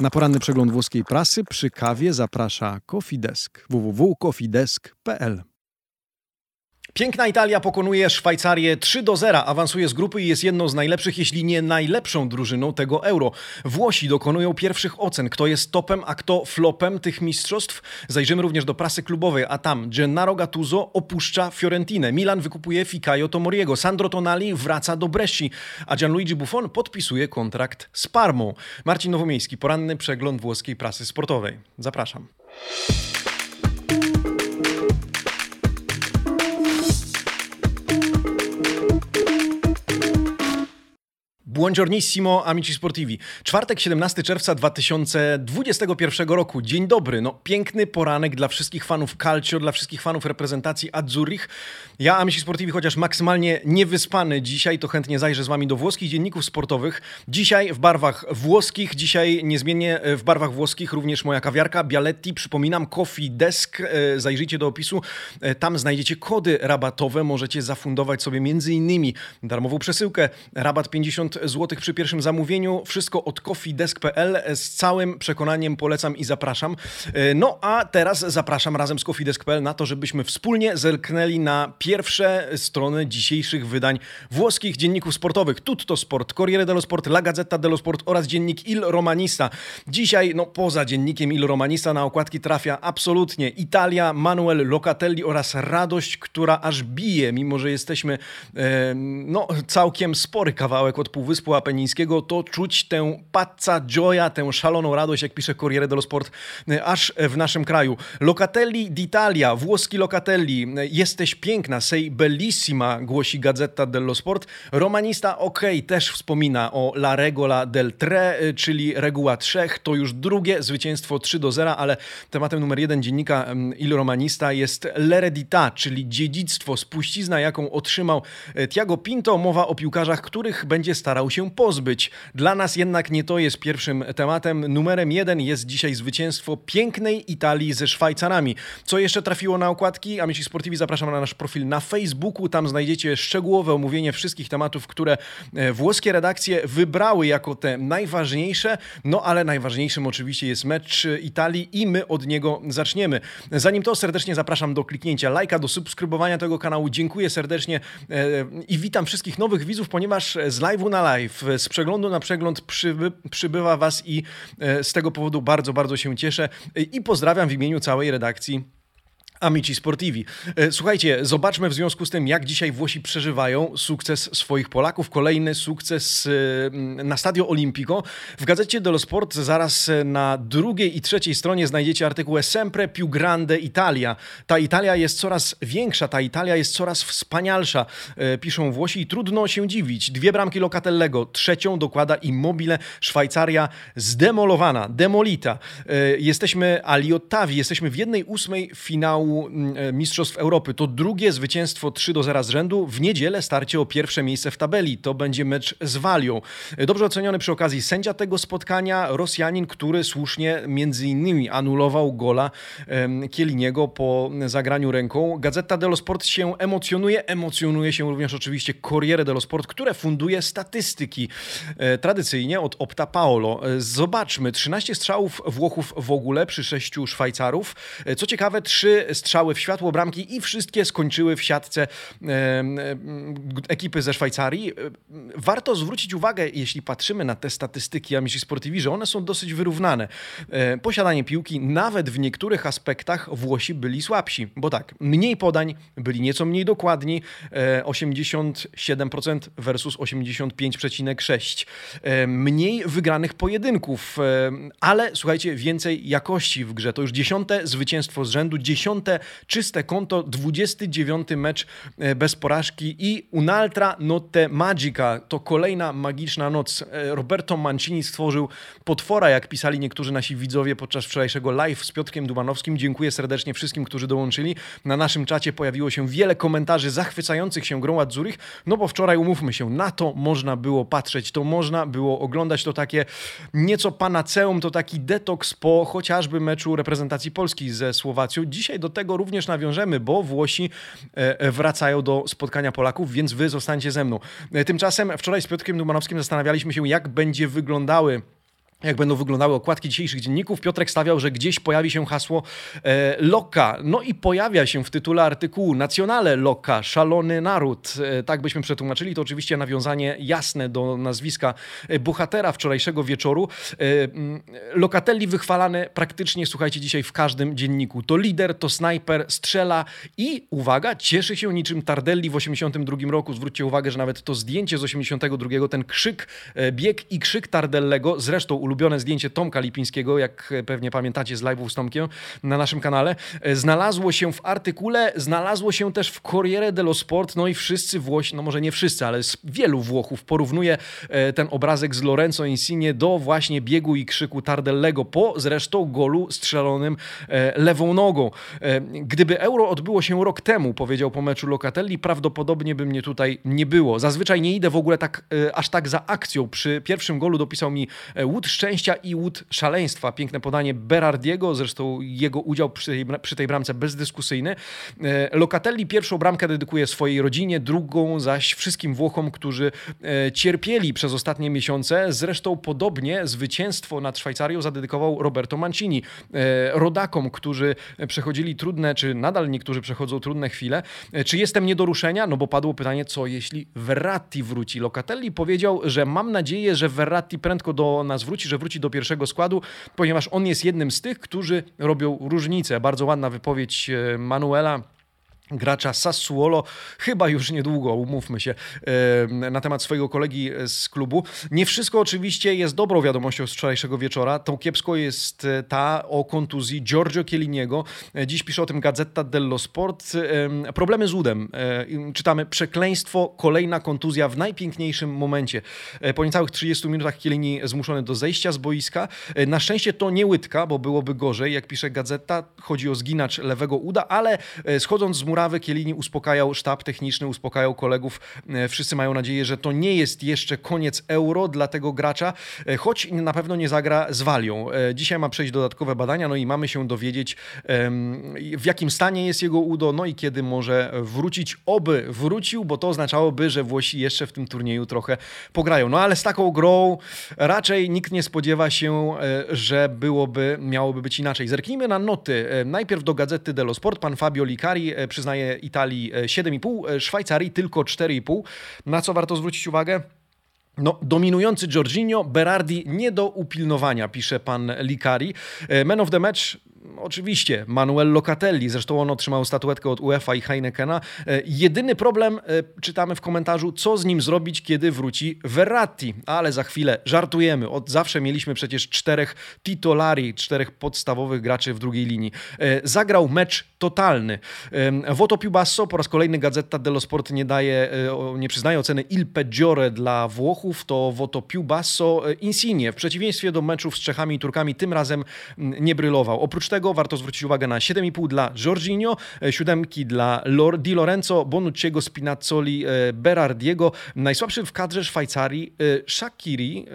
Na poranny przegląd włoskiej prasy przy kawie zaprasza Coffee Desk www.coffeedesk.pl. Piękna Italia pokonuje Szwajcarię 3 do 0, awansuje z grupy i jest jedną z najlepszych, jeśli nie najlepszą drużyną tego euro. Włosi dokonują pierwszych ocen, kto jest topem, a kto flopem tych mistrzostw. Zajrzymy również do prasy klubowej, a tam Gennaro Gattuso opuszcza Fiorentinę, Milan wykupuje Fikayo Tomoriego, Sandro Tonali wraca do Bresci, a Gianluigi Buffon podpisuje kontrakt z Parmą. Marcin Nowomiejski, poranny przegląd włoskiej prasy sportowej. Zapraszam. Buongiornissimo, amici sportivi. Czwartek, 17 czerwca 2021 roku. Dzień dobry. No, piękny poranek dla wszystkich fanów calcio, dla wszystkich fanów reprezentacji Azzurrich. Ja, amici sportivi, chociaż maksymalnie niewyspany dzisiaj, to chętnie zajrzę z wami do włoskich dzienników sportowych. Dzisiaj w barwach włoskich, dzisiaj niezmiennie w barwach włoskich również moja kawiarka Bialetti. Przypominam, Coffee Desk. E, zajrzyjcie do opisu. E, tam znajdziecie kody rabatowe. Możecie zafundować sobie między innymi darmową przesyłkę, rabat 50 zł przy pierwszym zamówieniu. Wszystko od coffeedesk.pl. Z całym przekonaniem polecam i zapraszam. E, no a teraz zapraszam razem z coffeedesk.pl na to, żebyśmy wspólnie zerknęli na pierwsze strony dzisiejszych wydań włoskich dzienników sportowych. Tutto Sport, Corriere dello Sport, La Gazzetta dello Sport oraz dziennik Il Romanista. Dzisiaj, no poza dziennikiem Il Romanista na okładki trafia absolutnie Italia, Manuel Locatelli oraz radość, która aż bije, mimo że jesteśmy e, no całkiem spory kawałek od półwyspu Półwyspu Apenińskiego, to czuć tę pazza gioia, tę szaloną radość, jak pisze Corriere dello Sport, e, aż w naszym kraju. Locatelli d'Italia, włoski Locatelli, e, jesteś piękna, sei bellissima, głosi Gazetta dello Sport. Romanista, ok, też wspomina o La Regola del Tre, e, czyli reguła trzech. To już drugie zwycięstwo 3 do 0, ale tematem numer jeden dziennika Il Romanista jest l'eredità, czyli dziedzictwo, spuścizna, jaką otrzymał Tiago Pinto. Mowa o piłkarzach, których będzie starał się pozbyć. Dla nas jednak nie to jest pierwszym tematem. Numerem jeden jest dzisiaj zwycięstwo pięknej Italii ze Szwajcarami. Co jeszcze trafiło na okładki? Amici Sportivi zapraszam na nasz profil na Facebooku. Tam znajdziecie szczegółowe omówienie wszystkich tematów, które e, włoskie redakcje wybrały jako te najważniejsze. No ale najważniejszym oczywiście jest mecz Italii i my od niego zaczniemy. Zanim to serdecznie zapraszam do kliknięcia lajka, do subskrybowania tego kanału. Dziękuję serdecznie e, i witam wszystkich nowych widzów, ponieważ z live'u na live. Z przeglądu na przegląd przyby, przybywa Was i e, z tego powodu bardzo, bardzo się cieszę. I pozdrawiam w imieniu całej redakcji Amici Sportivi. E, słuchajcie, zobaczmy w związku z tym, jak dzisiaj Włosi przeżywają sukces swoich Polaków. Kolejny sukces e, na Stadio Olimpico. W gazecie dello Sport zaraz na drugiej i trzeciej stronie znajdziecie artykuł Sempre più grande Italia. Ta Italia jest coraz większa, ta Italia jest coraz wspanialsza, e, piszą Włosi i trudno się dziwić. Dwie bramki Locatellego, trzecią dokłada Immobile, Szwajcaria zdemolowana, demolita. Jesteśmy Ali Ottavi, jesteśmy w jednej ósmej finału Mm, e, Mistrzostw Europy. To drugie zwycięstwo 3 do 0 z rzędu. W niedzielę starcie o pierwsze miejsce w tabeli. To będzie mecz z Walią. E, dobrze oceniony przy okazji sędzia tego spotkania, Rosjanin, który słusznie między innymi anulował gola Kieliniego po zagraniu ręką. Gazeta dello Sport się emocjonuje. Emocjonuje się również oczywiście Corriere dello Sport, które funduje statystyki. E, tradycyjnie od Opta Paolo. Zobaczmy. 13 strzałów Włochów w ogóle przy 6 Szwajcarów. Co ciekawe, 3 strzały w światło bramki i wszystkie skończyły w siatce ekipy ze Szwajcarii. Warto zwrócić uwagę, jeśli patrzymy na te statystyki Amici Sportivi, że one są dosyć wyrównane. E, posiadanie piłki, nawet w niektórych aspektach Włosi byli słabsi, bo tak, mniej podań, byli nieco mniej dokładni, 87% e, versus 85,6%. E, mniej wygranych pojedynków, ale słuchajcie, więcej jakości w grze. To już dziesiąte zwycięstwo z rzędu, dziesiąte czyste konto, 29 mecz e, bez porażki i Un'altra notte magica, to kolejna magiczna noc. E, Roberto Mancini stworzył potwora, jak pisali niektórzy nasi widzowie podczas wczorajszego live z Piotrkiem Dumanowskim. Dziękuję serdecznie wszystkim, którzy dołączyli. Na naszym czacie pojawiło się wiele komentarzy zachwycających się grą Zurich, no bo wczoraj, umówmy się, na to można było patrzeć, to można było oglądać, to takie nieco panaceum, to taki detoks po chociażby meczu reprezentacji Polski ze Słowacją. Dzisiaj do tego również nawiążemy, bo Włosi e, e, wracają do spotkania Polaków, więc wy zostańcie ze mną. E, tymczasem wczoraj z Piotrkiem Dumanowskim zastanawialiśmy się, jak będzie wyglądały jak będą wyglądały okładki dzisiejszych dzienników. Piotrek stawiał, że gdzieś pojawi się hasło e, Loka. No i pojawia się w tytule artykułu Nacjonale Loka, szalony naród. E, tak byśmy przetłumaczyli. To oczywiście nawiązanie jasne do nazwiska e, bohatera wczorajszego wieczoru. E, Lokatelli wychwalane praktycznie, słuchajcie, dzisiaj w każdym dzienniku. To lider, to snajper, strzela i, uwaga, cieszy się niczym Tardelli w 82 roku. Zwróćcie uwagę, że nawet to zdjęcie z 82, ten krzyk, e, bieg i krzyk Tardellego, zresztą ulubione zdjęcie Tomka Lipińskiego, jak pewnie pamiętacie z live'ów z Tomkiem na naszym kanale, e, znalazło się w artykule, znalazło się też w Corriere dello Sport, no i wszyscy Włosi, no może nie wszyscy, ale wielu Włochów porównuje e, ten obrazek z Lorenzo Insigne do właśnie biegu i krzyku Tardellego po zresztą golu strzelonym e, lewą nogą. Gdyby Euro odbyło się rok temu, powiedział po meczu Locatelli, prawdopodobnie by mnie tutaj nie było. Zazwyczaj nie idę w ogóle tak, aż tak za akcją. Przy pierwszym golu dopisał mi Wood szczęścia i łód szaleństwa. Piękne podanie Berardiego, zresztą jego udział przy tej, przy tej bramce bezdyskusyjny. E, Locatelli pierwszą bramkę dedykuje swojej rodzinie, drugą zaś wszystkim Włochom, którzy e, cierpieli przez ostatnie miesiące. Zresztą podobnie zwycięstwo nad Szwajcarią zadedykował Roberto Mancini. E, rodakom, którzy przechodzili trudne, czy nadal niektórzy przechodzą trudne chwile. Czy jestem nie do ruszenia? No bo padło pytanie, co jeśli Verratti wróci? Locatelli powiedział, że mam nadzieję, że Verratti prędko do nas wróci, że wróci do pierwszego składu, ponieważ on jest jednym z tych, którzy robią różnicę. Bardzo ładna wypowiedź e, Manuela gracza Sassuolo, chyba już niedługo, umówmy się, na temat swojego kolegi z klubu. Nie wszystko oczywiście jest dobrą wiadomością z wczorajszego wieczora. Tą kiepską jest e, ta o kontuzji Giorgio Chielliniego. E, dziś pisze o tym Gazeta dello Sport. Problemy z udem. E, czytamy przekleństwo, kolejna kontuzja w najpiękniejszym momencie. Po niecałych 30 minutach Chiellini zmuszony do zejścia z boiska. Na szczęście to nie łydka, bo byłoby gorzej. Jak pisze Gazeta, chodzi o zginacz lewego uda, ale schodząc z murawy Kielini uspokajał sztab techniczny, uspokajał kolegów. E, wszyscy mają nadzieję, że to nie jest jeszcze koniec euro dla tego gracza, e, choć na pewno nie zagra z Walią. E, dzisiaj ma przejść dodatkowe badania, no i mamy się dowiedzieć, w jakim stanie jest jego udo, no i kiedy może wrócić. Oby wrócił, bo to oznaczałoby, że Włosi jeszcze w tym turnieju trochę pograją. No ale z taką grą raczej nikt nie spodziewa się, że byłoby, miałoby być inaczej. Zerknijmy na noty. Najpierw do Gazety dello Sport. Pan Fabio Licari przy przyznaje Italii 7,5, e, e, Szwajcarii tylko 4,5. Na co warto zwrócić uwagę? No, dominujący Jorginho, Berardi nie do upilnowania, pisze pan Licari. E, Man of the match oczywiście Manuel Locatelli, zresztą on otrzymał statuetkę od UEFA i Heinekena. E, jedyny problem, e, czytamy w komentarzu, co z nim zrobić, kiedy wróci Verratti. Ale za chwilę żartujemy. Od zawsze mieliśmy przecież czterech titolari, czterech podstawowych graczy w drugiej linii. E, zagrał mecz totalny. Voto più basso, po raz kolejny Gazeta dello Sport nie daje, nie przyznaje oceny Il Peggiore dla Włochów, to voto più basso Insigne. W przeciwieństwie do meczów z Czechami i Turkami tym razem nie brylował. Oprócz tego warto zwrócić uwagę na 7,5 dla Jorginho, 7 e, dla Lor Di Lorenzo, Bonucciego, Spinazzoli, e, Berardiego. Najsłabszy w kadrze Szwajcarii e, Shakiri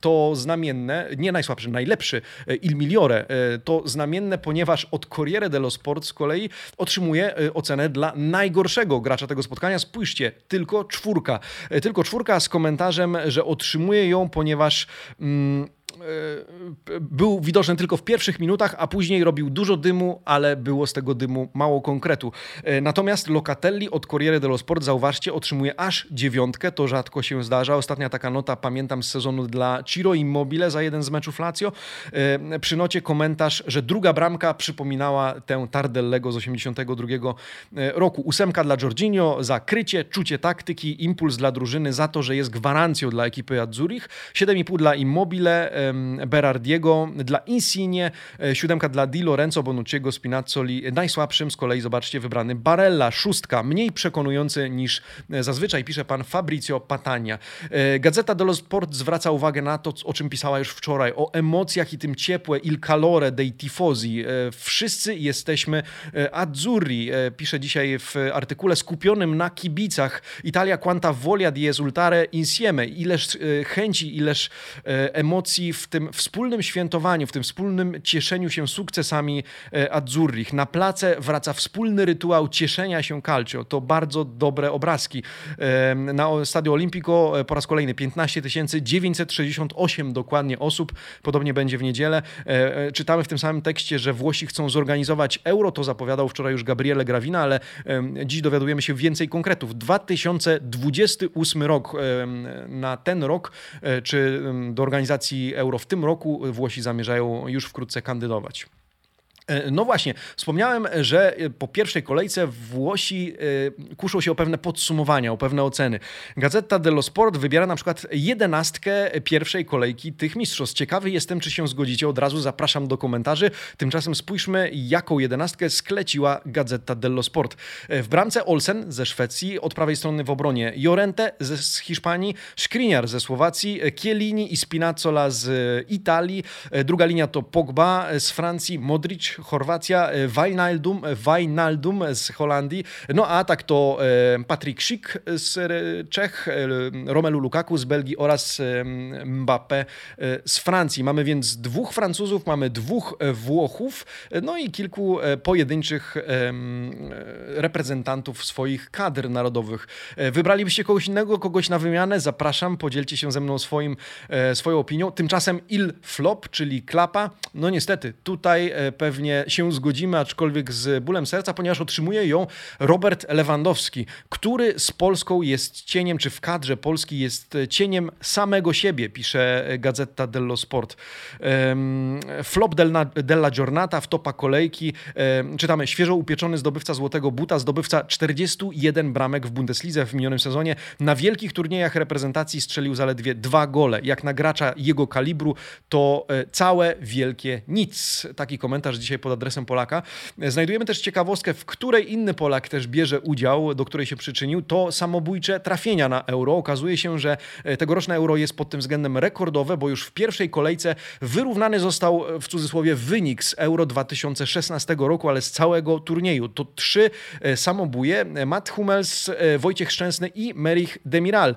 to znamienne, nie najsłabszy, najlepszy Il Migliore to znamienne, ponieważ od Corriere dello Sport z kolei otrzymuje ocenę dla najgorszego gracza tego spotkania. Spójrzcie, tylko czwórka. Tylko czwórka z komentarzem, że otrzymuje ją, ponieważ... Mm, był widoczny tylko w pierwszych minutach, a później robił dużo dymu, ale było z tego dymu mało konkretu. E, natomiast Locatelli od Corriere dello Sport, zauważcie, otrzymuje aż dziewiątkę, to rzadko się zdarza. Ostatnia taka nota, pamiętam z sezonu dla Ciro Immobile za jeden z meczów Lazio. E, przy nocie komentarz, że druga bramka przypominała tę Tardellego z 82 roku. Ósemka dla Jorginho za krycie, czucie taktyki, impuls dla drużyny za to, że jest gwarancją dla ekipy Azzurich. 7,5 dla Immobile, Berardiego, dla Insigne, e, siódemka dla Di Lorenzo, Bonucciego, Spinazzoli, najsłabszym z kolei, zobaczcie, wybrany Barella, szóstka, mniej przekonujący niż e, zazwyczaj, pisze pan Fabrizio Patania. E, Gazeta dello Sport zwraca uwagę na to, o czym pisała już wczoraj, o emocjach i tym ciepłe, il calore dei tifosi. Wszyscy jesteśmy azzurri, pisze dzisiaj w artykule skupionym na kibicach. Italia quanta voglia di esultare insieme. Ileż chęci, ileż emocji w tym wspólnym świętowaniu, w tym wspólnym cieszeniu się sukcesami Azzurrich. Na place wraca wspólny rytuał cieszenia się calcio. To bardzo dobre obrazki. Na Stadio Olimpico po raz kolejny 15 968 dokładnie osób. Podobnie będzie w niedzielę. Czytamy w tym samym tekście, że Włosi chcą zorganizować euro. To zapowiadał wczoraj już Gabriele Gravina, ale dziś dowiadujemy się więcej konkretów. 2028 rok. Na ten rok, e, czy do organizacji euro w tym roku Włosi zamierzają już wkrótce kandydować. E, no właśnie, wspomniałem, że e, po pierwszej kolejce Włosi e, kuszą się o pewne podsumowania, o pewne oceny. Gazeta dello Sport wybiera na przykład jedenastkę pierwszej kolejki tych mistrzostw. Ciekawy jestem, czy się zgodzicie. Od razu zapraszam do komentarzy. Tymczasem spójrzmy, jaką jedenastkę skleciła Gazeta dello Sport. W bramce Olsen ze Szwecji, od prawej strony w obronie Jorente z Hiszpanii, Skriniar ze Słowacji, Chiellini i Spinazzola z Italii. Druga linia to Pogba z Francji, Modric Chorwacja, e, Wijnaldum, Wijnaldum z Holandii, no a tak to e, Patryk Schick z Czech, e, Romelu Lukaku z Belgii oraz Mbappé z Francji. Mamy więc dwóch Francuzów, mamy dwóch Włochów, no i kilku pojedynczych reprezentantów swoich kadr narodowych. Wybralibyście kogoś innego, kogoś na wymianę? Zapraszam, podzielcie się ze mną swoim, swoją opinią. Tymczasem Il Flop, czyli klapa, no niestety, tutaj pewnie pewnie się zgodzimy, aczkolwiek z bólem serca, ponieważ otrzymuje ją Robert Lewandowski, który z Polską jest cieniem, czy w kadrze Polski jest cieniem samego siebie, pisze Gazeta dello Sport. Flop della Giornata w topa kolejki. Czytamy, świeżo upieczony zdobywca złotego buta, zdobywca 41 bramek w Bundeslidze w minionym sezonie. Na wielkich turniejach reprezentacji strzelił zaledwie dwa gole. Jak na gracza jego kalibru to e, całe wielkie nic. Taki komentarz dzisiaj dzisiaj pod adresem Polaka. Znajdujemy też ciekawostkę, w której inny Polak też bierze udział, do której się przyczynił. To samobójcze trafienia na euro. Okazuje się, że e, tegoroczne euro jest pod tym względem rekordowe, bo już w pierwszej kolejce wyrównany został e, w cudzysłowie wynik z euro 2016 roku, ale z całego turnieju. To trzy e, samobóje. Matt Hummels, Wojciech Szczęsny i Merich Demiral.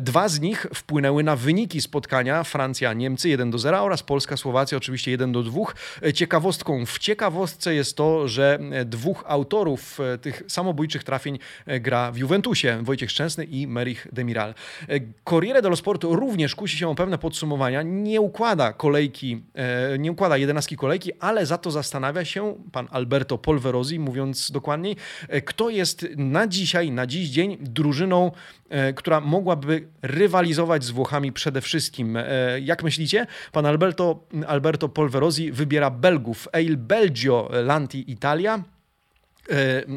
Dwa z nich wpłynęły na wyniki spotkania Francja-Niemcy 1 do 0 oraz Polska-Słowacja oczywiście 1 do 2. Ciekawostką w ciekawostce jest to, że dwóch autorów e, tych samobójczych trafień e, gra w Juventusie, Wojciech Szczęsny i Merich Demiral. E, Corriere dello Sport również kusi się o pewne podsumowania, nie układa kolejki, nie układa jedenastki kolejki, ale za to zastanawia się pan Alberto Polverosi, mówiąc dokładniej, kto jest na dzisiaj, na dziś dzień drużyną, która mogłaby rywalizować z Włochami przede wszystkim. Jak myślicie? Pan Alberto, Alberto Polverosi wybiera Belgów, Eil Belgio Lanti Italia E,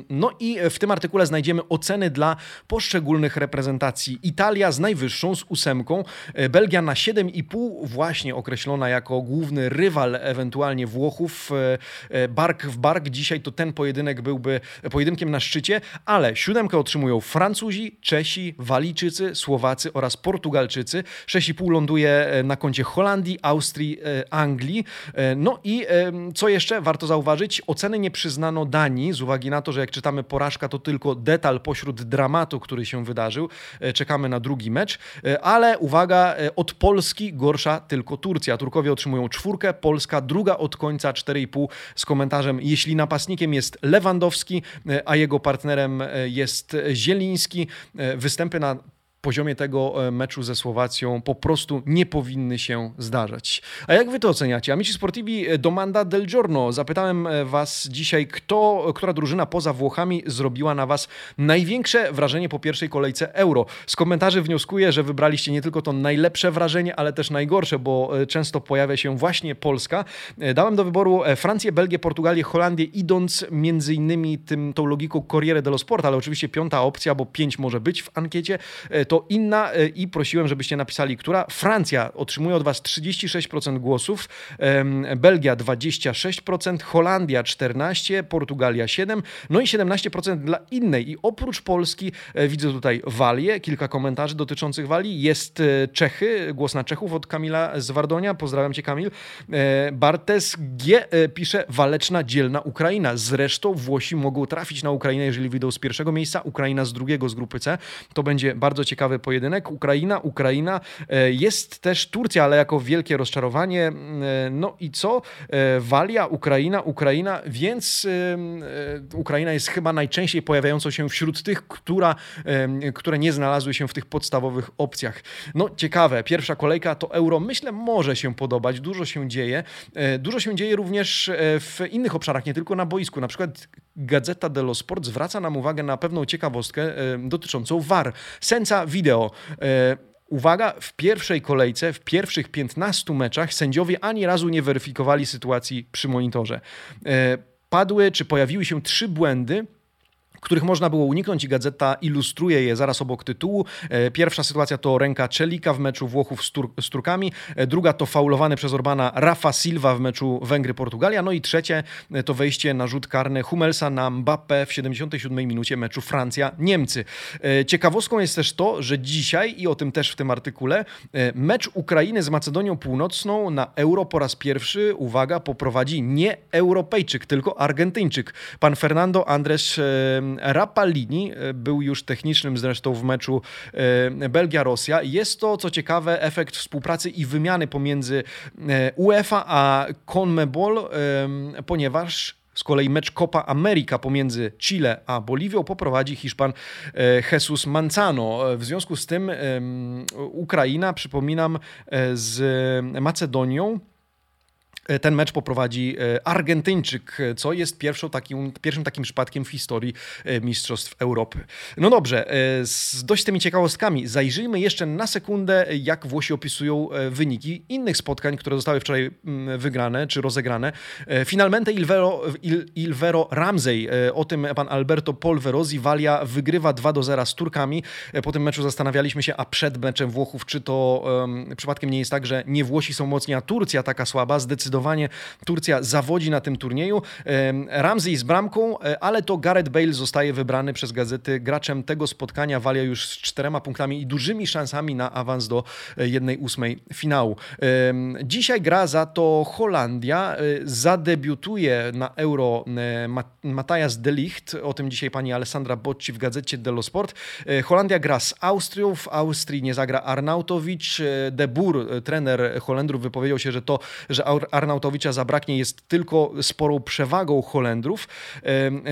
no i w tym artykule znajdziemy oceny dla poszczególnych reprezentacji. Italia z najwyższą, z ósemką, e, Belgia na 7,5, właśnie określona jako główny rywal ewentualnie Włochów. E, bark w bark, dzisiaj to ten pojedynek byłby pojedynkiem na szczycie, ale siódemkę otrzymują Francuzi, Czesi, Walijczycy, Słowacy oraz Portugalczycy. 6,5 ląduje na koncie Holandii, Austrii, Anglii. No i co jeszcze warto zauważyć, oceny nie przyznano Danii z uwagi uwagi na to, że jak czytamy porażka, to tylko detal pośród dramatu, który się wydarzył. E, czekamy na drugi mecz, e, ale uwaga, e, od Polski gorsza tylko Turcja. Turkowie otrzymują czwórkę, Polska druga od końca 4,5 z komentarzem, jeśli napastnikiem jest Lewandowski, a jego partnerem jest Zieliński, występy na poziomie tego e, meczu ze Słowacją po prostu nie powinny się zdarzać. A jak wy to oceniacie? Amici Sportivi e, domanda del giorno. Zapytałem e, was dzisiaj, kto, która drużyna poza Włochami zrobiła na was największe wrażenie po pierwszej kolejce Euro. Z komentarzy wnioskuję, że wybraliście nie tylko to najlepsze wrażenie, ale też najgorsze, bo często pojawia się właśnie Polska. Dałem do wyboru Francję, Belgię, Portugalię, Holandię, idąc między innymi tym, tą logiką Corriere dello Sport, ale oczywiście piąta opcja, bo pięć może być w ankiecie, to inna e, i prosiłem, żebyście napisali, która. Francja otrzymuje od Was 36% głosów, Belgia 26%, Holandia 14%, Portugalia 7%, no i 17% dla innej. I oprócz Polski e, widzę tutaj Walię, kilka komentarzy dotyczących Walii. Jest e, Czechy, głos na Czechów od Kamila z Wardonia. Pozdrawiam Cię, Kamil. Bartes G pisze waleczna, dzielna Ukraina. Zresztą Włosi mogą trafić na Ukrainę, jeżeli wyjdą z pierwszego miejsca, Ukraina z drugiego z grupy C. To będzie bardzo ciekawe ciekawy pojedynek. Ukraina, Ukraina. Jest też Turcja, ale jako wielkie rozczarowanie. No i co? Walia, Ukraina, Ukraina, więc Ukraina jest chyba najczęściej pojawiającą się wśród tych, która, które nie znalazły się w tych podstawowych opcjach. No ciekawe, pierwsza kolejka to euro. Myślę, może się podobać. Dużo się dzieje. Dużo się dzieje również w innych obszarach, nie tylko na boisku. Na przykład Gazeta dello Sport zwraca nam uwagę na pewną ciekawostkę dotyczącą VAR. Sensa wideo. E, uwaga, w pierwszej kolejce, w pierwszych 15 meczach sędziowie ani razu nie weryfikowali sytuacji przy monitorze. E, padły czy pojawiły się trzy błędy, których można było uniknąć i gazeta ilustruje je zaraz obok tytułu. E, pierwsza sytuacja to ręka Czelika w meczu Włochów z, Tur z Turkami, e, druga to faulowany przez Orbana Rafa Silva w meczu Węgry-Portugalia, no i trzecie e, to wejście na rzut karny Humelsa na Mbappe w 77 minucie meczu Francja-Niemcy. Ciekawostką jest też to, że dzisiaj, i o tym też w tym artykule, mecz Ukrainy z Macedonią Północną na Euro po raz pierwszy, uwaga, poprowadzi nie Europejczyk, tylko Argentyńczyk. Pan Fernando Andres Rapalini e, był już technicznym zresztą w meczu e, Belgia-Rosja. Jest to, co ciekawe, efekt współpracy i wymiany pomiędzy e, UEFA a CONMEBOL, ponieważ z kolei mecz Copa America pomiędzy Chile a Boliwią poprowadzi Hiszpan Jesus Manzano. W związku z tym Ukraina, przypominam, z Macedonią ten mecz poprowadzi e, Argentyńczyk, co jest pierwszą takim, pierwszym takim przypadkiem w historii e, Mistrzostw Europy. No dobrze, z dość tymi ciekawostkami zajrzyjmy jeszcze na sekundę, jak Włosi opisują wyniki innych spotkań, które zostały wczoraj mm, wygrane czy rozegrane. Finalmente il vero, il, il vero Ramsey, o tym pan Alberto Polverosi, Walia wygrywa 2 do 0 z Turkami. Po tym meczu zastanawialiśmy się, a przed meczem Włochów, czy to um, przypadkiem nie jest tak, że nie Włosi są mocni, a Turcja taka słaba. Zdecydowanie zdecydowanie Turcja zawodzi na tym turnieju. Ramsey z bramką, e, ale to Gareth Bale zostaje wybrany przez gazety graczem tego spotkania. Walia już z czterema punktami i dużymi szansami na awans do e, jednej ósmej finału. Dzisiaj gra za to Holandia. E, zadebiutuje na Euro Matthias de Ligt. O tym dzisiaj pani Alessandra Bocci w gazecie dello Sport. Holandia gra z Austrią. W Austrii nie zagra Arnautowicz. De Boer, trener Holendrów, wypowiedział się, że to, że Arnautowicz Arnautowicza zabraknie, jest tylko sporą przewagą Holendrów.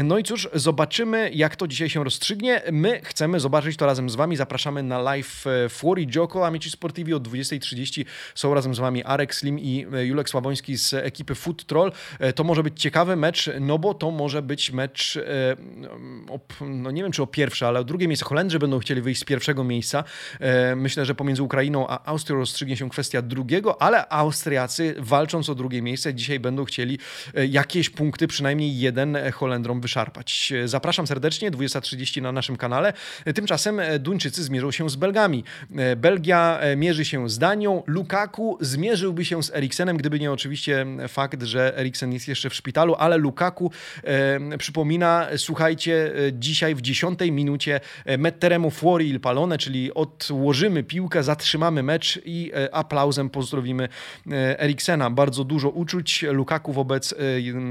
No i cóż, zobaczymy, jak to dzisiaj się rozstrzygnie. My chcemy zobaczyć to razem z Wami. Zapraszamy na live e, Fuori Gioco Amici Sportivi od 20.30. Są razem z Wami Arek Slim i e, Julek Słaboński z ekipy Foot Troll. E, to może być ciekawy mecz, no bo to może być mecz, no nie wiem czy o pierwsze, ale o drugie miejsce. Holendrzy będą chcieli wyjść z pierwszego miejsca. Myślę, że pomiędzy Ukrainą a Austrią rozstrzygnie się kwestia drugiego, ale Austriacy walcząc o drugie miejsce. Dzisiaj będą chcieli e, jakieś punkty, przynajmniej jeden e, Holendrom wyszarpać. E, zapraszam serdecznie, 20.30 na naszym kanale. Tymczasem Duńczycy zmierzą się z Belgami. Belgia mierzy się z Danią. Lukaku zmierzyłby się z Eriksenem, gdyby nie oczywiście fakt, że Eriksen jest jeszcze w szpitalu, ale Lukaku e, przypomina, słuchajcie, dzisiaj w 10 minucie metteremu fuori il palone, czyli odłożymy piłkę, zatrzymamy mecz i aplauzem pozdrowimy Eriksena. Bardzo dużo uczuć. Lukaku wobec e,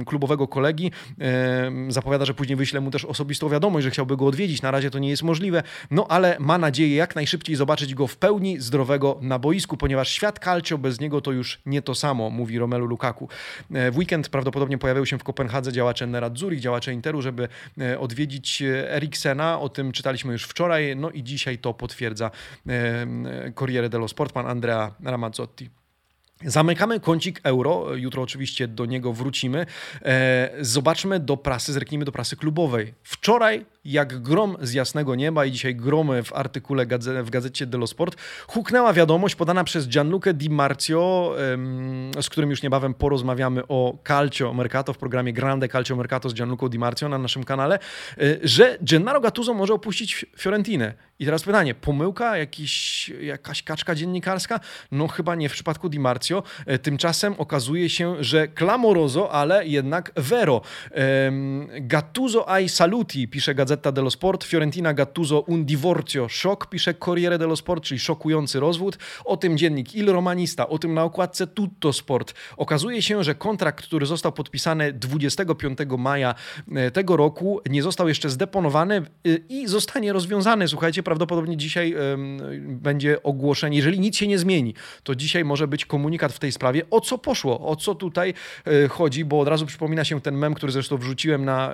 klubowego kolegi e, zapowiada, że później wyśle mu też osobistą wiadomość, że chciałby go odwiedzić. Na razie to nie jest możliwe, no ale ma nadzieję jak najszybciej zobaczyć go w pełni zdrowego na boisku, ponieważ świat calcio bez niego to już nie to samo, mówi Romelu Lukaku. E, w weekend prawdopodobnie pojawił się w Kopenhadze działacze Nerazzurich, działacze Interu, żeby odwiedzić Eriksena. O tym czytaliśmy już wczoraj, no i dzisiaj to potwierdza Corriere dello Sport, pan Andrea Ramazzotti. Zamykamy kącik euro, jutro oczywiście do niego wrócimy. E, zobaczmy do prasy, zerknijmy do prasy klubowej. Wczoraj jak grom z jasnego nieba i dzisiaj gromy w artykule w gazecie dello Sport, huknęła wiadomość podana przez Gianluca Di Marzio, z którym już niebawem porozmawiamy o Calcio Mercato w programie Grande Calcio Mercato z Gianluca Di Marzio na naszym kanale, e, że Gennaro Gattuso może opuścić Fiorentinę. I teraz pytanie, pomyłka, jakiś, jakaś kaczka dziennikarska? No chyba nie w przypadku Di Marzio Lazio. Tymczasem okazuje się, że clamoroso, ale jednak vero. Gattuso ai saluti, pisze Gazeta dello Sport. Fiorentina Gattuso un divorzio. Szok, pisze Corriere dello Sport, czyli szokujący rozwód. O tym dziennik Il Romanista, o tym na okładce Tutto Sport. Okazuje się, że kontrakt, który został podpisany 25 maja e, tego roku, nie został jeszcze zdeponowany e, i zostanie rozwiązany. Słuchajcie, prawdopodobnie dzisiaj będzie ogłoszenie, jeżeli nic się nie zmieni, to dzisiaj może być komunikat w tej sprawie, o co poszło, o co tutaj e, chodzi, bo od razu przypomina się ten mem, który zresztą wrzuciłem na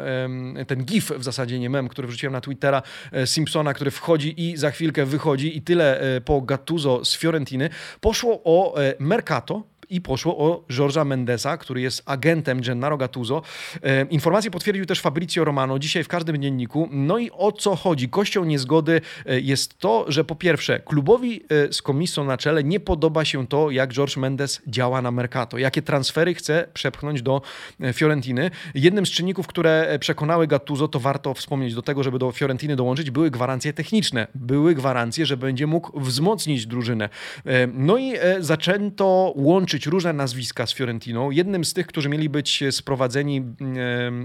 ten gif w zasadzie nie mem, który wrzuciłem na Twittera Simpsona, który wchodzi i za chwilkę wychodzi i tyle po Gattuso z Fiorentiny. Poszło o Mercato, i poszło o Georgea Mendesa, który jest agentem Gennaro Gattuso. E, informację potwierdził też Fabrizio Romano dzisiaj w każdym dzienniku. No i o co chodzi? Kością niezgody e, jest to, że po pierwsze klubowi e, z komisją na czele nie podoba się to, jak George Mendes działa na Mercato, jakie transfery chce przepchnąć do Fiorentiny. Jednym z czynników, które przekonały Gattuso, to warto wspomnieć do tego, żeby do Fiorentiny dołączyć, były gwarancje techniczne. Były gwarancje, że będzie mógł wzmocnić drużynę. No i zaczęto łączyć różne nazwiska z Fiorentiną. Jednym z tych, którzy mieli być sprowadzeni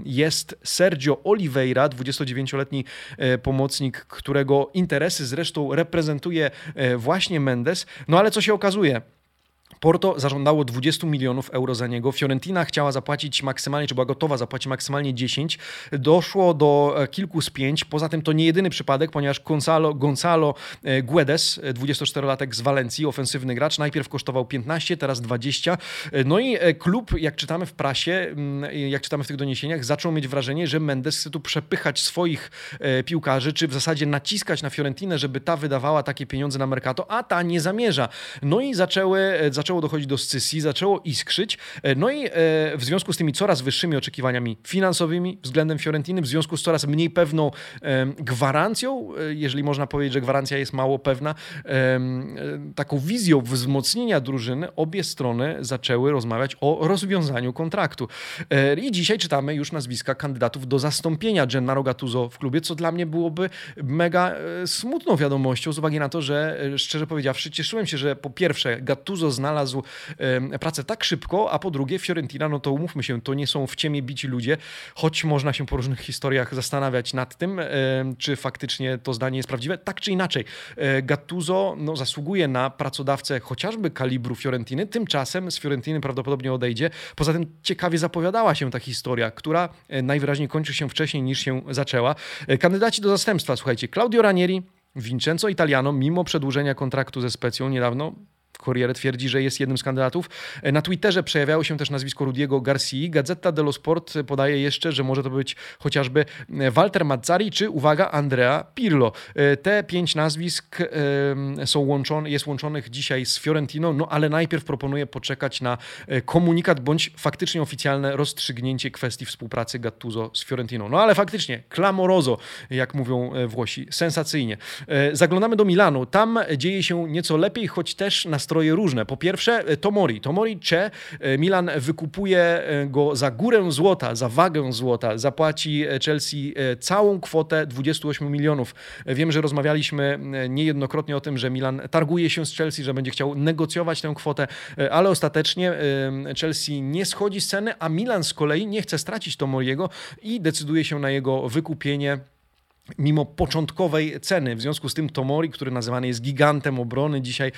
jest Sergio Oliveira, 29-letni e, pomocnik, którego interesy zresztą reprezentuje e, właśnie Mendes. No ale co się okazuje? Porto zażądało 20 milionów euro za niego. Fiorentina chciała zapłacić maksymalnie, czy była gotowa zapłacić maksymalnie 10. Doszło do e, kilku spięć. Poza tym to nie jedyny przypadek, ponieważ Gonzalo, Gonzalo e, Guedes, 24-latek e, z Walencji, ofensywny gracz, najpierw kosztował 15, teraz 20. No i klub, jak czytamy w prasie, mm, jak czytamy w tych doniesieniach, zaczął mieć wrażenie, że Mendes chce tu przepychać swoich piłkarzy, czy w zasadzie naciskać na Fiorentinę, żeby ta wydawała takie pieniądze na Mercato, a ta nie zamierza. No i zaczęły, zaczęły zaczęło dochodzić do scysji, zaczęło iskrzyć. E, no i e, w związku z tymi coraz wyższymi oczekiwaniami finansowymi względem Fiorentiny, w związku z coraz mniej pewną gwarancją, e, jeżeli można powiedzieć, że gwarancja jest mało pewna, taką wizją wzmocnienia drużyny, obie strony zaczęły rozmawiać o rozwiązaniu kontraktu. I dzisiaj czytamy już nazwiska kandydatów do zastąpienia Gennaro Gattuso w klubie, co dla mnie byłoby mega smutną wiadomością, z uwagi na to, że szczerze powiedziawszy, cieszyłem się, że po pierwsze Gattuso znalazł znalazł pracę tak szybko, a po drugie Fiorentina, no to umówmy się, to nie są w ciemie bici ludzie, choć można się po różnych historiach zastanawiać nad tym, czy faktycznie to zdanie jest prawdziwe. Tak czy inaczej, e, Gattuso no, zasługuje na pracodawcę chociażby kalibru Fiorentiny, tymczasem z Fiorentiny prawdopodobnie odejdzie. Poza tym ciekawie zapowiadała się ta historia, która e, najwyraźniej kończy się wcześniej niż się zaczęła. E, kandydaci do zastępstwa, słuchajcie, Claudio Ranieri, Vincenzo Italiano, mimo przedłużenia kontraktu ze Specją niedawno, Corriere twierdzi, że jest jednym z kandydatów. Na Twitterze przejawiało się też nazwisko Rudiego Garcia. Gazeta dello Sport podaje jeszcze, że może to być chociażby Walter Mazzari czy, uwaga, Andrea Pirlo. Te pięć nazwisk są łączone, jest łączonych dzisiaj z Fiorentiną, no ale najpierw proponuję poczekać na e, komunikat bądź faktycznie oficjalne rozstrzygnięcie kwestii współpracy Gattuso z Fiorentiną. No ale faktycznie, clamoroso, jak mówią e, Włosi, sensacyjnie. E, zaglądamy do Milanu. Tam dzieje się nieco lepiej, choć też na nastroje różne. Po pierwsze, e, Tomori. Tomori Cze, e, Milan wykupuje e, go za górę złota, za wagę złota. Zapłaci Chelsea całą kwotę 28 milionów. Wiem, że rozmawialiśmy niejednokrotnie o tym, że Milan targuje się z Chelsea, że będzie chciał negocjować tę kwotę, ale ostatecznie Chelsea nie schodzi z ceny, a Milan z kolei nie chce stracić Tomoriego i decyduje się na jego wykupienie mimo początkowej ceny. W związku z tym Tomori, który nazywany jest gigantem obrony dzisiaj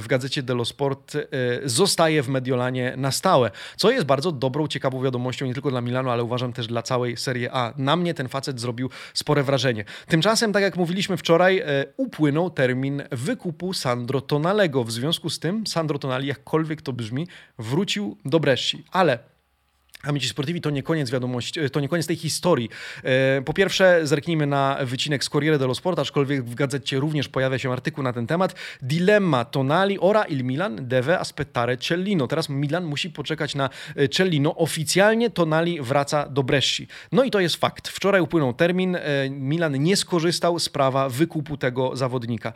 w gazecie Dello Sport, e, zostaje w Mediolanie na stałe, co jest bardzo dobrą, ciekawą wiadomością nie tylko dla Milanu, ale uważam też dla całej Serie A. Na mnie ten facet zrobił spore wrażenie. Tymczasem, tak jak mówiliśmy wczoraj, e, upłynął termin wykupu Sandro Tonalego. W związku z tym Sandro Tonali, jakkolwiek to brzmi, wrócił do Bresci. Ale Amici Sportivi to nie koniec wiadomości, to nie koniec tej historii. E, po pierwsze, zerknijmy na wycinek z Corriere dello Sport, aczkolwiek w gazecie również pojawia się artykuł na ten temat. Dilemma Tonali ora il Milan deve aspettare Cellino. Teraz Milan musi poczekać na e, Cellino. Oficjalnie Tonali wraca do Bresci. No i to jest fakt. Wczoraj upłynął termin. E, Milan nie skorzystał z prawa wykupu tego zawodnika.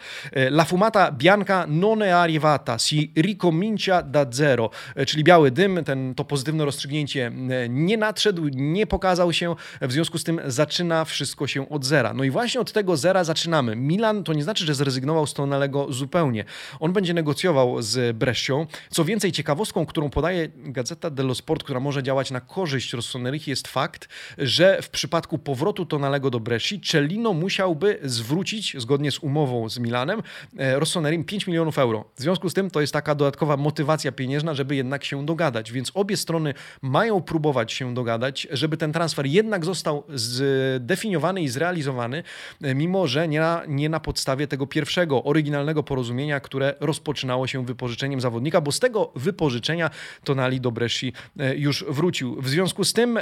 La fumata bianca non è arrivata, si ricomincia da zero. Czyli biały dym, ten, to pozytywne rozstrzygnięcie nie nadszedł, nie pokazał się, w związku z tym zaczyna wszystko się od zera. No i właśnie od tego zera zaczynamy. Milan to nie znaczy, że zrezygnował z Tonalego zupełnie. On będzie negocjował z Brescią. Co więcej, ciekawostką, którą podaje Gazeta dello Sport, która może działać na korzyść Rossonerichi jest fakt, że w przypadku powrotu Tonalego do Bresci, Cellino musiałby zwrócić, zgodnie z umową z Milanem, e, Rossonerim 5 milionów euro. W związku z tym to jest taka dodatkowa motywacja pieniężna, żeby jednak się dogadać. Więc obie strony mają próbować się dogadać, żeby ten transfer jednak został zdefiniowany i zrealizowany, e, mimo że nie na, nie na podstawie tego pierwszego, oryginalnego porozumienia, które rozpoczynało się wypożyczeniem zawodnika, bo z tego wypożyczenia Tonali do Bresci e, już wrócił. W związku z tym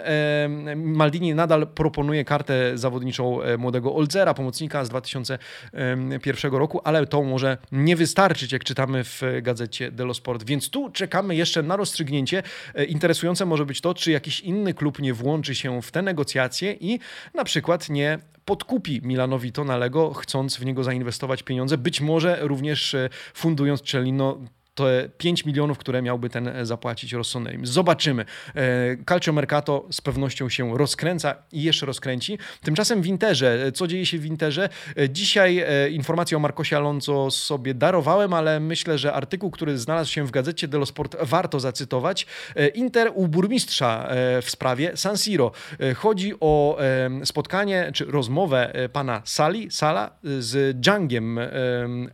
Maldini nadal proponuje kartę zawodniczą młodego Oldzera, pomocnika z 2001 roku, ale to może nie wystarczyć, jak czytamy w gazecie Delo Sport. Więc tu czekamy jeszcze na rozstrzygnięcie. E, interesujące może być to, czy jakiś inny klub nie włączy się w te negocjacje i na przykład nie podkupi Milanowi Tonalego, chcąc w niego zainwestować pieniądze, być może również e, fundując Cellino te 5 milionów, które miałby ten e, zapłacić Rossonerim. Zobaczymy. E, Calcio Mercato z pewnością się rozkręca i jeszcze rozkręci. Tymczasem w Interze, e, co dzieje się w Interze? Dzisiaj informację o Marcosie Alonso sobie darowałem, ale myślę, że artykuł, który znalazł się w gazecie dello Sport warto zacytować. Inter u burmistrza w sprawie San Siro. Chodzi o spotkanie czy rozmowę pana Sali, Sala z Dżangiem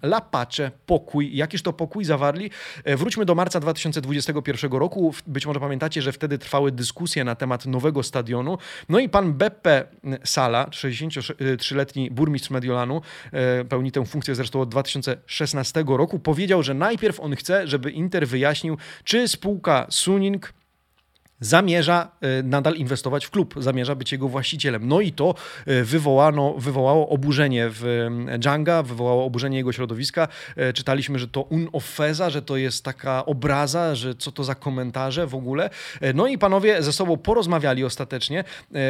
La Pace, pokój. Jakiż to pokój zawarli? E, wróćmy do marca 2021 roku. Być może pamiętacie, że wtedy trwały dyskusje na temat nowego stadionu. No i pan Beppe Sala, 63-letni burmistrz Mediolanu, e, pełni tę funkcję zresztą od 2016 roku, powiedział, że najpierw on chce, żeby Inter wyjaśnił, czy spółka Suning zamierza e, nadal inwestować w klub, zamierza być jego właścicielem. No i to e, wywołano, wywołało oburzenie w Dżanga, wywołało oburzenie jego środowiska. E, czytaliśmy, że to un offesa, że to jest taka obraza, że co to za komentarze w ogóle. No i panowie ze sobą porozmawiali ostatecznie.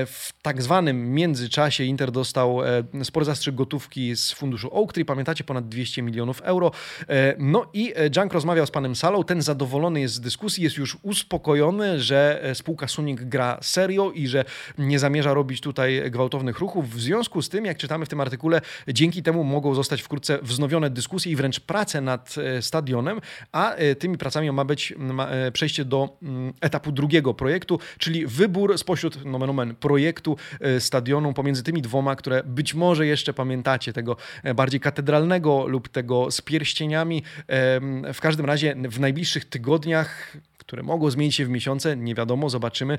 W tak zwanym międzyczasie Inter dostał spory zastrzyk gotówki z funduszu Oaktree, pamiętacie, ponad 200 milionów euro. No i Dżang rozmawiał z panem Salą, ten zadowolony jest z dyskusji, jest już uspokojony, że E, spółka Suning gra serio i że nie zamierza robić tutaj gwałtownych ruchów. W związku z tym, jak czytamy w tym artykule, dzięki temu mogą zostać wkrótce wznowione dyskusje i wręcz prace nad e, stadionem, a e, tymi pracami ma być przejście do mm, etapu drugiego projektu, czyli wybór spośród nomen omen, projektu stadionu pomiędzy tymi dwoma, które być może jeszcze pamiętacie, tego bardziej katedralnego lub tego z pierścieniami. W każdym razie w najbliższych tygodniach które mogą zmienić się w miesiące, nie wiadomo, zobaczymy.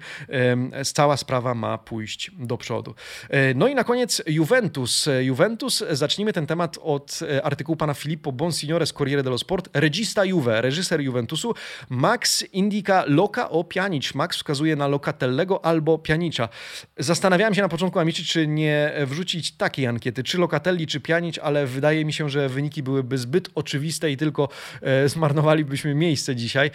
Cała sprawa ma pójść do przodu. E, no i na koniec Juventus. Juventus, zacznijmy ten temat od e, artykułu pana Filippo Bonsignore z Corriere dello Sport. Regista Juve, reżyser Juventusu, Max indica loca o Pjanic. Max wskazuje na Locatellego albo Pjanicza. Zastanawiałem się na początku, Amici, czy nie wrzucić takiej ankiety, czy Locatelli, czy Pjanic, ale wydaje mi się, że wyniki byłyby zbyt oczywiste i tylko e, zmarnowalibyśmy miejsce dzisiaj.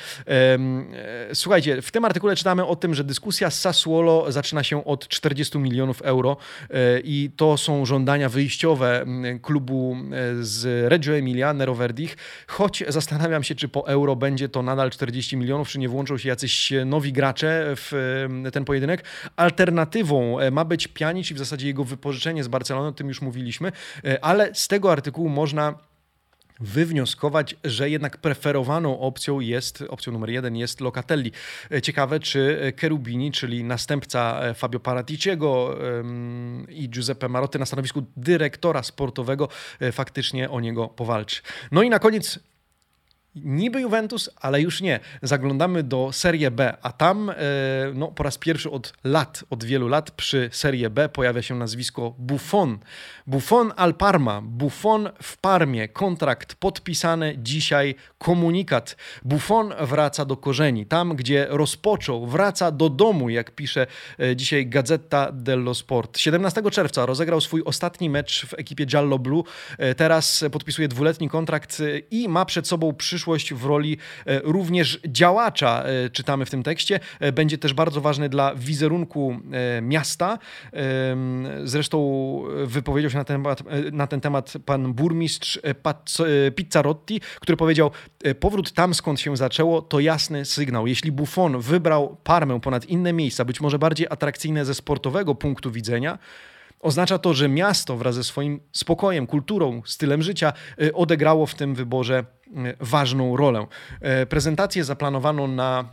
Słuchajcie, w tym artykule czytamy o tym, że dyskusja z Sassuolo zaczyna się od 40 milionów euro e, i to są żądania wyjściowe klubu e, z Reggio Emilia, Nero Verdich, choć zastanawiam się, czy po euro będzie to nadal 40 milionów, czy nie włączą się jacyś nowi gracze w ten pojedynek. Alternatywą ma być Pjanic i w zasadzie jego wypożyczenie z Barcelony, o tym już mówiliśmy, ale z tego artykułu można wywnioskować, że jednak preferowaną opcją jest, opcją numer jeden jest Locatelli. E, ciekawe, czy Cherubini, czyli następca e, Fabio Paraticiego i Giuseppe Marotti na stanowisku dyrektora sportowego e, faktycznie o niego powalczy. No i na koniec Niby Juventus, ale już nie. Zaglądamy do Serie B, a tam e, no, po raz pierwszy od lat, od wielu lat przy Serie B pojawia się nazwisko Buffon. Buffon al Parma, Buffon w Parmie, kontrakt podpisany dzisiaj, komunikat. Buffon wraca do korzeni, tam gdzie rozpoczął, wraca do domu, jak pisze e, dzisiaj Gazeta dello Sport. 17 czerwca rozegrał swój ostatni mecz w ekipie Giallo Blue, e, teraz podpisuje dwuletni kontrakt i ma przed sobą przyszłość przyszłość w roli również działacza, czytamy w tym tekście. Będzie też bardzo ważny dla wizerunku miasta. Zresztą wypowiedział się na ten temat, na ten temat pan burmistrz Pizzarotti, który powiedział, powrót tam skąd się zaczęło to jasny sygnał. Jeśli Buffon wybrał Parmę ponad inne miejsca, być może bardziej atrakcyjne ze sportowego punktu widzenia, Oznacza to, że miasto wraz ze swoim spokojem, kulturą, stylem życia y, odegrało w tym wyborze y, ważną rolę. Y, prezentację zaplanowano na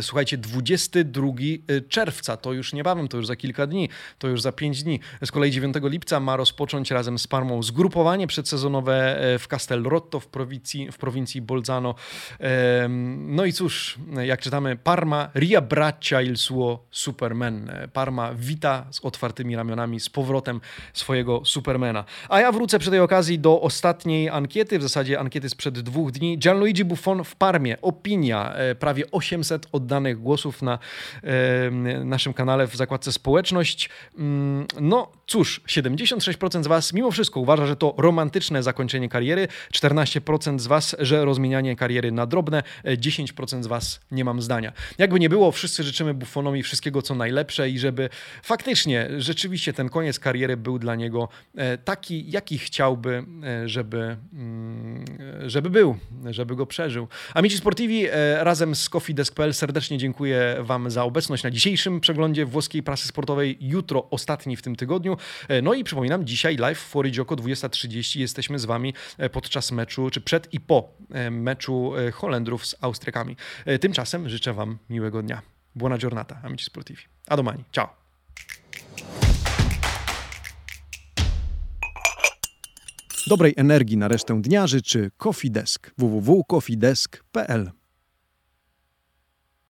słuchajcie, 22 e, czerwca, to już niebawem, to już za kilka dni, to już za 5 dni. Z kolei 9 lipca ma rozpocząć razem z Parmą zgrupowanie przedsezonowe e, w Castel Rotto w prowincji, w prowincji Bolzano. No i cóż, jak czytamy, Parma riabbraccia il suo Superman. Parma wita z otwartymi ramionami z powrotem swojego Supermana. A ja wrócę przy tej okazji do ostatniej ankiety, w zasadzie ankiety sprzed dwóch dni. Gianluigi Buffon w Parmie. Opinia prawie 800 oddanych głosów na naszym kanale w zakładce społeczność. Mm, no cóż, 76% z Was mimo wszystko uważa, że to romantyczne zakończenie kariery, 14% z Was, że rozmienianie kariery na drobne, 10% z Was nie mam zdania. Jakby nie było, wszyscy życzymy Buffonowi wszystkiego co najlepsze i żeby faktycznie, rzeczywiście ten koniec kariery był dla niego e, taki, jaki chciałby, e, żeby, mm, żeby był, żeby go przeżył. Amici Sportivi e, razem z Coffee Desk.pl serdecznie dziękuję Wam za obecność na dzisiejszym przeglądzie włoskiej prasy sportowej. Jutro ostatni w tym tygodniu. E, no i przypominam, dzisiaj live w Foridzioko 20.30 jesteśmy z Wami e, podczas meczu, czy przed i po e, meczu Holendrów z Austriakami. Tymczasem życzę Wam miłego dnia. Buona giornata, amici sportivi. A domani. Ciao. Dobrej energii na resztę dnia życzy Coffee Desk www.coffeedesk.pl